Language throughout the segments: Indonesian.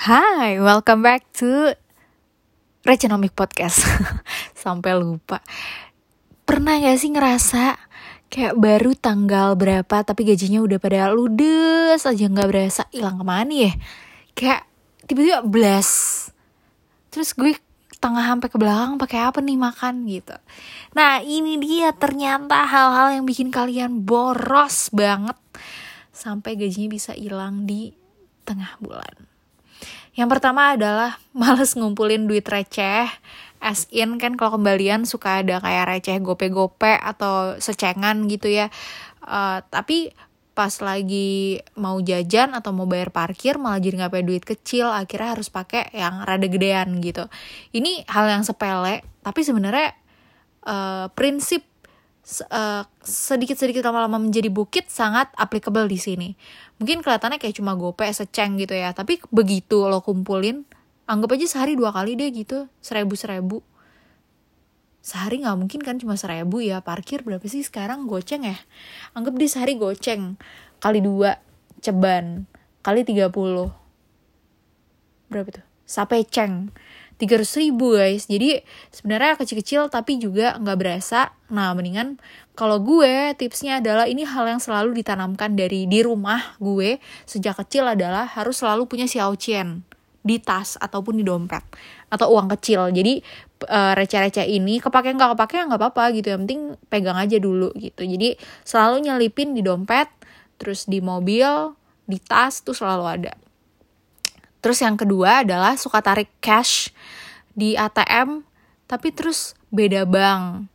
Hai, welcome back to Regenomic Podcast. Sampai lupa. Pernah gak sih ngerasa kayak baru tanggal berapa tapi gajinya udah pada ludes aja nggak berasa hilang ke mana ya? Kayak tiba-tiba blast. Terus gue tengah sampai ke belakang pakai apa nih makan gitu. Nah ini dia ternyata hal-hal yang bikin kalian boros banget sampai gajinya bisa hilang di tengah bulan. Yang pertama adalah males ngumpulin duit receh. As in kan kalau kembalian suka ada kayak receh gope-gope atau secengan gitu ya. Uh, tapi pas lagi mau jajan atau mau bayar parkir malah jadi punya duit kecil akhirnya harus pakai yang rada gedean gitu ini hal yang sepele tapi sebenarnya uh, prinsip uh, sedikit-sedikit lama-lama menjadi bukit sangat applicable di sini. Mungkin kelihatannya kayak cuma gope seceng gitu ya, tapi begitu lo kumpulin, anggap aja sehari dua kali deh gitu, seribu-seribu. Sehari nggak mungkin kan cuma seribu ya, parkir berapa sih sekarang goceng ya? Anggap di sehari goceng, kali dua, ceban, kali tiga puluh. Berapa tuh? Sampai ceng 300 ribu guys. Jadi sebenarnya kecil-kecil tapi juga nggak berasa. Nah mendingan kalau gue tipsnya adalah ini hal yang selalu ditanamkan dari di rumah gue sejak kecil adalah harus selalu punya xiaoqian di tas ataupun di dompet atau uang kecil. Jadi uh, receh-receh ini kepake nggak kepake nggak apa-apa gitu. Yang penting pegang aja dulu gitu. Jadi selalu nyelipin di dompet terus di mobil di tas tuh selalu ada Terus yang kedua adalah suka tarik cash di ATM tapi terus beda bank.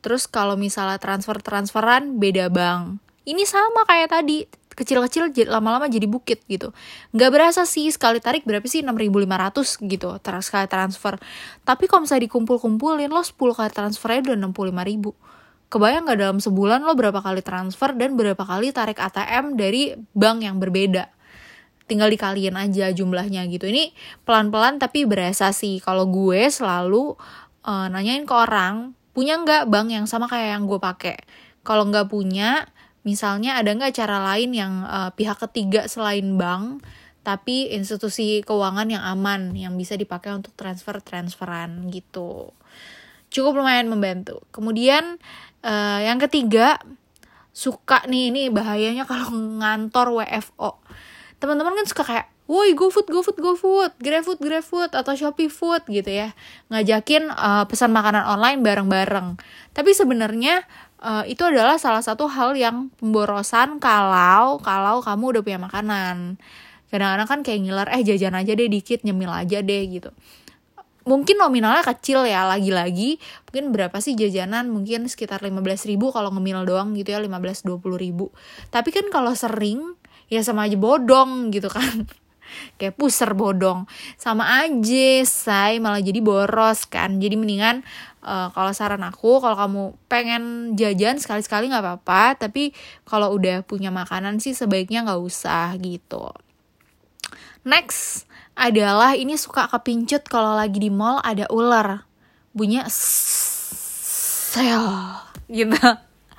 Terus kalau misalnya transfer-transferan beda bank. Ini sama kayak tadi, kecil-kecil lama-lama jadi bukit gitu. Nggak berasa sih sekali tarik berapa sih 6.500 gitu terus sekali transfer. Tapi kalau misalnya dikumpul-kumpulin lo 10 kali transfernya udah 65.000. Kebayang nggak dalam sebulan lo berapa kali transfer dan berapa kali tarik ATM dari bank yang berbeda tinggal dikaliin aja jumlahnya gitu. Ini pelan-pelan tapi berasa sih. Kalau gue selalu uh, nanyain ke orang punya nggak bank yang sama kayak yang gue pakai? Kalau nggak punya misalnya ada nggak cara lain yang uh, pihak ketiga selain bank tapi institusi keuangan yang aman yang bisa dipakai untuk transfer transferan gitu. Cukup lumayan membantu. Kemudian uh, yang ketiga suka nih ini bahayanya kalau ngantor WFO teman-teman kan suka kayak woi GoFood, GoFood, GoFood, GrabFood, GrabFood, atau Shopee Food gitu ya. Ngajakin uh, pesan makanan online bareng-bareng. Tapi sebenarnya uh, itu adalah salah satu hal yang pemborosan kalau kalau kamu udah punya makanan. Kadang-kadang kan kayak ngiler, eh jajan aja deh dikit, nyemil aja deh gitu. Mungkin nominalnya kecil ya, lagi-lagi mungkin berapa sih jajanan, mungkin sekitar 15 ribu kalau ngemil doang gitu ya, 15-20 ribu. Tapi kan kalau sering, ya sama aja bodong gitu kan. Kayak puser bodong. Sama aja say malah jadi boros kan. Jadi mendingan uh, kalau saran aku kalau kamu pengen jajan sekali sekali nggak apa-apa tapi kalau udah punya makanan sih sebaiknya nggak usah gitu. Next adalah ini suka kepincut kalau lagi di mall ada ular. Bunyinya sel gitu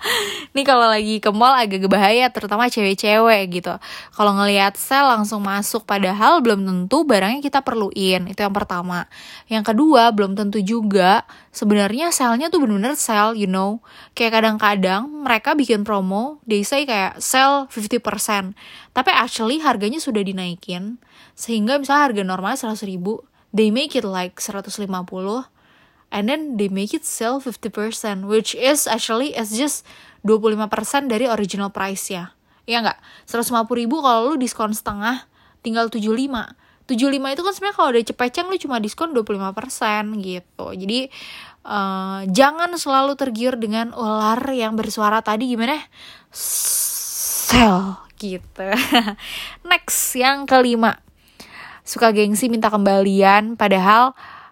Nih kalau lagi ke mall agak bahaya terutama cewek-cewek gitu. Kalau ngelihat sel langsung masuk padahal belum tentu barangnya kita perluin. Itu yang pertama. Yang kedua, belum tentu juga sebenarnya selnya tuh bener-bener sel, you know. Kayak kadang-kadang mereka bikin promo, they say kayak sell 50%. Tapi actually harganya sudah dinaikin. Sehingga misalnya harga normalnya 100 ribu, they make it like 150 and then they make it sell 50% which is actually is just 25% dari original price ya Iya nggak? 150 ribu kalau lu diskon setengah tinggal 75 75 itu kan sebenarnya kalau udah cepeceng lu cuma diskon 25% gitu. Jadi uh, jangan selalu tergiur dengan ular yang bersuara tadi gimana? Sell gitu. Next yang kelima. Suka gengsi minta kembalian padahal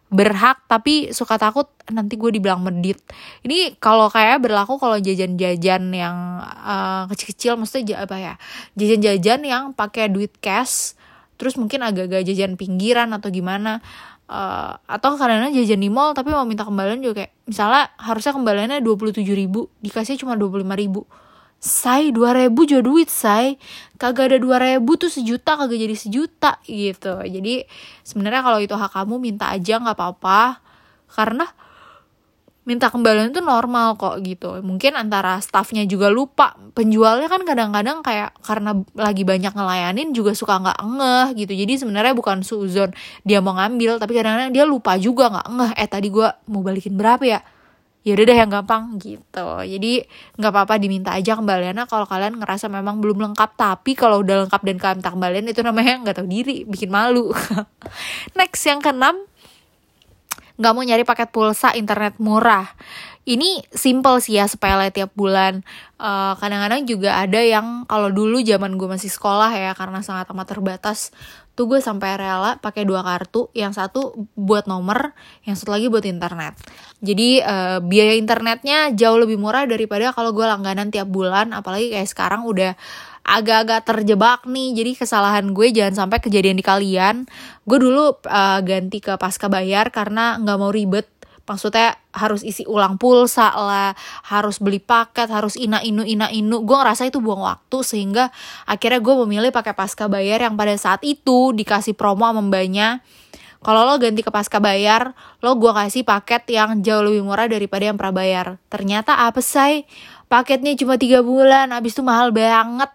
berhak tapi suka takut nanti gue dibilang medit. Ini kalau kayak berlaku kalau jajan-jajan yang uh, kecil-kecil maksudnya apa ya jajan-jajan yang pakai duit cash terus mungkin agak-agak jajan pinggiran atau gimana uh, atau kadang-kadang jajan di mall tapi mau minta kembalian juga kayak misalnya harusnya kembaliannya dua puluh tujuh ribu dikasih cuma dua puluh lima ribu say dua ribu juga duit say. Kagak ada dua ribu tuh sejuta kagak jadi sejuta gitu. Jadi sebenarnya kalau itu hak kamu minta aja nggak apa-apa. Karena minta kembalian itu normal kok gitu. Mungkin antara staffnya juga lupa. Penjualnya kan kadang-kadang kayak karena lagi banyak ngelayanin juga suka nggak ngeh gitu. Jadi sebenarnya bukan suzon dia mau ngambil tapi kadang-kadang dia lupa juga nggak ngeh. Eh tadi gue mau balikin berapa ya ya udah deh yang gampang gitu. Jadi nggak apa-apa diminta aja kembaliannya kalau kalian ngerasa memang belum lengkap. Tapi kalau udah lengkap dan kalian minta kembalian itu namanya nggak tahu diri bikin malu. Next yang keenam nggak mau nyari paket pulsa internet murah. Ini simple sih ya sepele tiap bulan. Kadang kadang-kadang juga ada yang kalau dulu zaman gue masih sekolah ya karena sangat amat terbatas tuh gue sampai rela pakai dua kartu. Yang satu buat nomor yang satu lagi buat internet. Jadi uh, biaya internetnya jauh lebih murah daripada kalau gue langganan tiap bulan. Apalagi kayak sekarang udah agak-agak terjebak nih. Jadi kesalahan gue jangan sampai kejadian di kalian. Gue dulu uh, ganti ke pasca bayar karena nggak mau ribet. Maksudnya harus isi ulang pulsa lah harus beli paket harus ina inu ina inu. Gue ngerasa itu buang waktu sehingga akhirnya gue memilih pakai pasca bayar yang pada saat itu dikasih promo sama mbaknya. Kalau lo ganti ke pasca bayar lo gue kasih paket yang jauh lebih murah daripada yang prabayar. Ternyata apa sih paketnya cuma tiga bulan abis itu mahal banget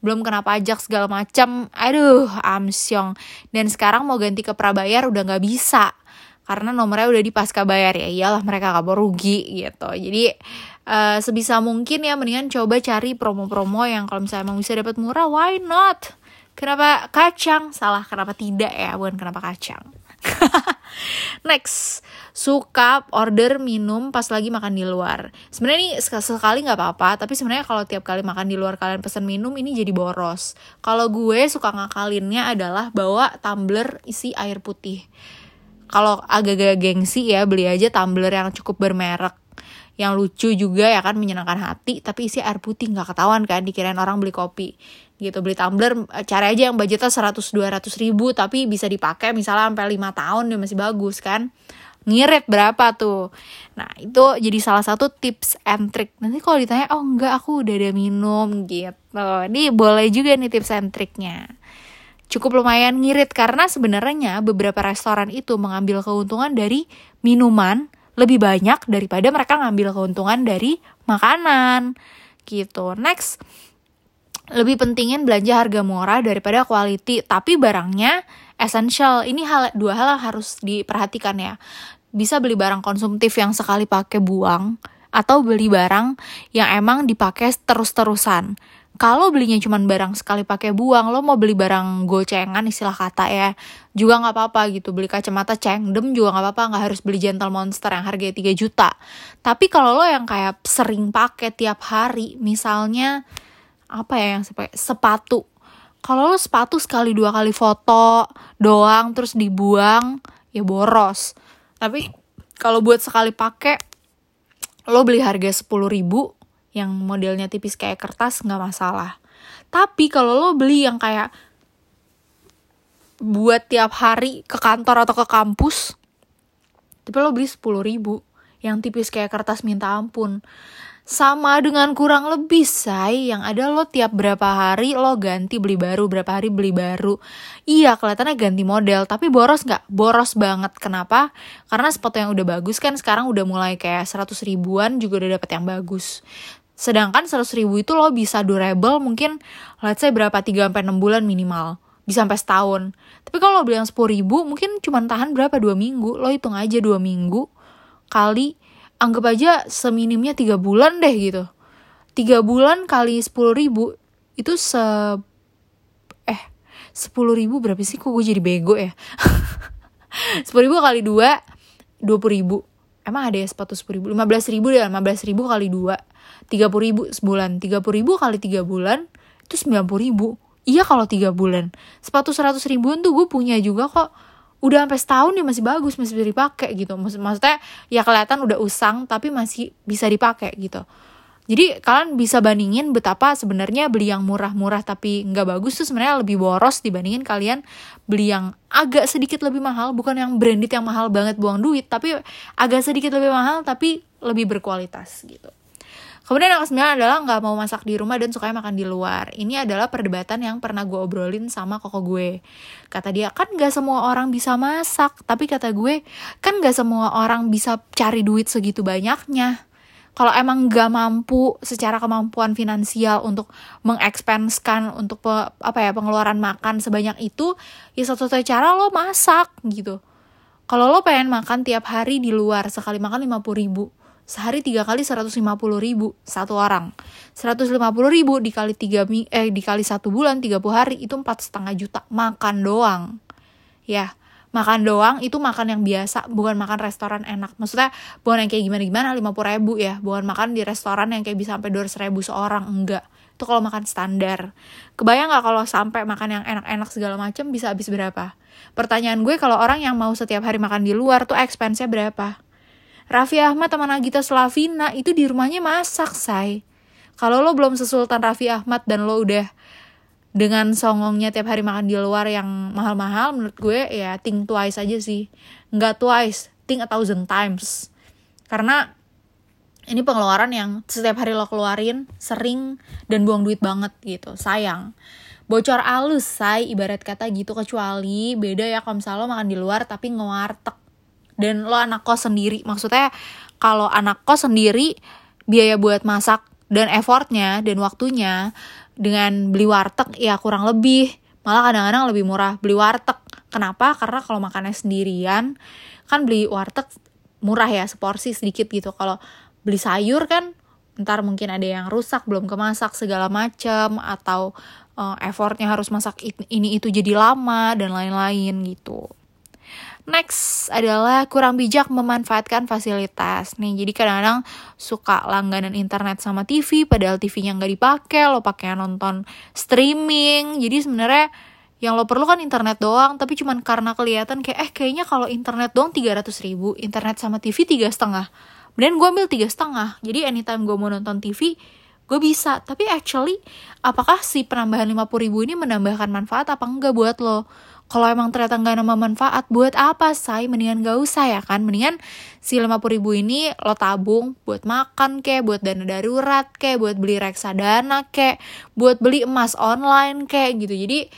belum kena pajak segala macam aduh amsyong dan sekarang mau ganti ke prabayar udah nggak bisa. Karena nomornya udah di pasca bayar. Ya iyalah mereka mau rugi gitu. Jadi uh, sebisa mungkin ya mendingan coba cari promo-promo yang kalau misalnya emang bisa dapat murah why not? Kenapa kacang? Salah kenapa tidak ya? Bukan kenapa kacang Next, suka order minum pas lagi makan di luar. Sebenarnya ini sekali nggak apa-apa, tapi sebenarnya kalau tiap kali makan di luar kalian pesan minum ini jadi boros. Kalau gue suka ngakalinnya adalah bawa tumbler isi air putih kalau agak-agak gengsi ya beli aja tumbler yang cukup bermerek yang lucu juga ya kan menyenangkan hati tapi isi air putih nggak ketahuan kan dikirain orang beli kopi gitu. Beli tumbler cari aja yang budgetnya 100 200 ribu tapi bisa dipakai misalnya sampai lima tahun dia masih bagus kan. Ngirit berapa tuh? Nah itu jadi salah satu tips and trick. Nanti kalau ditanya oh enggak aku udah ada minum gitu. Ini boleh juga nih tips and tricknya. Cukup lumayan ngirit karena sebenarnya beberapa restoran itu mengambil keuntungan dari minuman lebih banyak daripada mereka ngambil keuntungan dari makanan gitu. Next, lebih pentingin belanja harga murah daripada quality, tapi barangnya essential. Ini hal dua hal harus diperhatikan ya. Bisa beli barang konsumtif yang sekali pakai buang atau beli barang yang emang dipakai terus-terusan kalau belinya cuma barang sekali pakai buang lo mau beli barang gocengan istilah kata ya juga nggak apa-apa gitu beli kacamata cengdem juga nggak apa-apa nggak harus beli gentle monster yang harganya 3 juta tapi kalau lo yang kayak sering pakai tiap hari misalnya apa ya yang sepatu. Kalau lo sepatu sekali dua kali foto doang terus dibuang ya boros. Tapi kalau buat sekali pakai lo beli harga sepuluh ribu yang modelnya tipis kayak kertas nggak masalah. Tapi kalau lo beli yang kayak buat tiap hari ke kantor atau ke kampus tapi lo beli sepuluh ribu yang tipis kayak kertas minta ampun sama dengan kurang lebih say yang ada lo tiap berapa hari lo ganti beli baru berapa hari beli baru iya kelihatannya ganti model tapi boros nggak boros banget kenapa karena sepatu yang udah bagus kan sekarang udah mulai kayak 100 ribuan juga udah dapet yang bagus Sedangkan 100 ribu itu lo bisa durable mungkin let's say berapa 3 sampai 6 bulan minimal. Bisa sampai setahun. Tapi kalau lo beli yang 10 ribu mungkin cuma tahan berapa 2 minggu. Lo hitung aja 2 minggu kali anggap aja seminimnya 3 bulan deh gitu. 3 bulan kali 10 ribu itu se eh 10 ribu berapa sih? Kok gue jadi bego ya? 10 ribu kali 2 20 ribu. Emang ada ya sepatu 10 ribu? 15 ribu deh 15 ribu kali 2 tiga puluh ribu sebulan. Tiga puluh ribu kali tiga bulan itu sembilan puluh ribu. Iya kalau tiga bulan. Sepatu seratus ribuan tuh gue punya juga kok udah sampai setahun dia masih bagus masih bisa dipakai gitu. Maksud, maksudnya ya kelihatan udah usang tapi masih bisa dipakai gitu. Jadi kalian bisa bandingin betapa sebenarnya beli yang murah-murah tapi nggak bagus tuh sebenarnya lebih boros dibandingin kalian beli yang agak sedikit lebih mahal, bukan yang branded yang mahal banget buang duit, tapi agak sedikit lebih mahal tapi lebih berkualitas gitu. Kemudian yang kesembilan adalah nggak mau masak di rumah dan sukanya makan di luar. Ini adalah perdebatan yang pernah gue obrolin sama koko gue. Kata dia, kan nggak semua orang bisa masak. Tapi kata gue, kan nggak semua orang bisa cari duit segitu banyaknya. Kalau emang nggak mampu secara kemampuan finansial untuk mengekspenskan untuk pe, apa ya pengeluaran makan sebanyak itu, ya satu-satunya cara lo masak gitu. Kalau lo pengen makan tiap hari di luar sekali makan 50 ribu, sehari tiga kali 150 ribu satu orang. 150 ribu dikali tiga eh dikali satu bulan 30 hari itu empat setengah juta. Makan doang. Ya makan doang itu makan yang biasa bukan makan restoran enak. Maksudnya bukan yang kayak gimana gimana 50 ribu ya. Bukan makan di restoran yang kayak bisa sampai 200 ribu seorang enggak. Itu kalau makan standar. Kebayang nggak kalau sampai makan yang enak-enak segala macam bisa habis berapa? Pertanyaan gue kalau orang yang mau setiap hari makan di luar tuh expense-nya berapa Raffi Ahmad sama Nagita Slavina itu di rumahnya masak, say. Kalau lo belum sesultan Raffi Ahmad dan lo udah dengan songongnya tiap hari makan di luar yang mahal-mahal, menurut gue ya think twice aja sih. Nggak twice, think a thousand times. Karena ini pengeluaran yang setiap hari lo keluarin sering dan buang duit banget gitu, sayang bocor alus say ibarat kata gitu kecuali beda ya kalau misalnya lo makan di luar tapi ngewartek dan lo anak kos sendiri. Maksudnya kalau anak kos sendiri biaya buat masak dan effortnya dan waktunya dengan beli warteg ya kurang lebih. Malah kadang-kadang lebih murah beli warteg. Kenapa? Karena kalau makannya sendirian kan beli warteg murah ya seporsi sedikit gitu. Kalau beli sayur kan ntar mungkin ada yang rusak belum kemasak segala macam atau uh, effortnya harus masak ini itu jadi lama dan lain-lain gitu Next adalah kurang bijak memanfaatkan fasilitas. Nih, jadi kadang-kadang suka langganan internet sama TV, padahal TV-nya nggak dipakai, lo pakai nonton streaming. Jadi sebenarnya yang lo perlu kan internet doang, tapi cuman karena kelihatan kayak eh kayaknya kalau internet doang 300 ribu, internet sama TV tiga setengah. Dan gue ambil tiga setengah. Jadi anytime gue mau nonton TV, gue bisa. Tapi actually, apakah si penambahan 50 ribu ini menambahkan manfaat apa enggak buat lo? Kalau emang ternyata nggak nambah manfaat buat apa say? Mendingan gak usah ya kan? Mendingan si 50 ribu ini lo tabung buat makan kek buat dana darurat kek buat beli reksadana kek buat beli emas online kek gitu. Jadi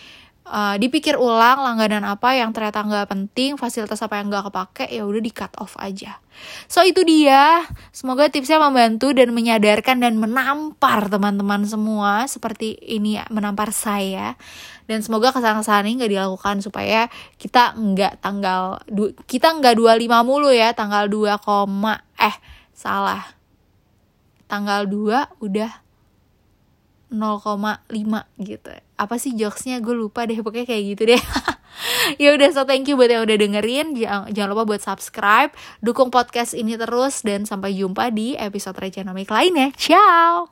uh, dipikir ulang langganan apa yang ternyata nggak penting fasilitas apa yang nggak kepake ya udah di cut off aja. So itu dia. Semoga tipsnya membantu dan menyadarkan dan menampar teman-teman semua seperti ini menampar saya. Dan semoga kesalahan-kesalahan ini nggak dilakukan supaya kita nggak tanggal kita nggak 25 mulu ya tanggal 2, eh salah. Tanggal 2 udah 0,5 gitu. Apa sih jokesnya? Gue lupa deh pokoknya kayak gitu deh. Ya udah so thank you buat yang udah dengerin. Jangan, jangan lupa buat subscribe. Dukung podcast ini terus dan sampai jumpa di episode Regenomik lainnya. Ciao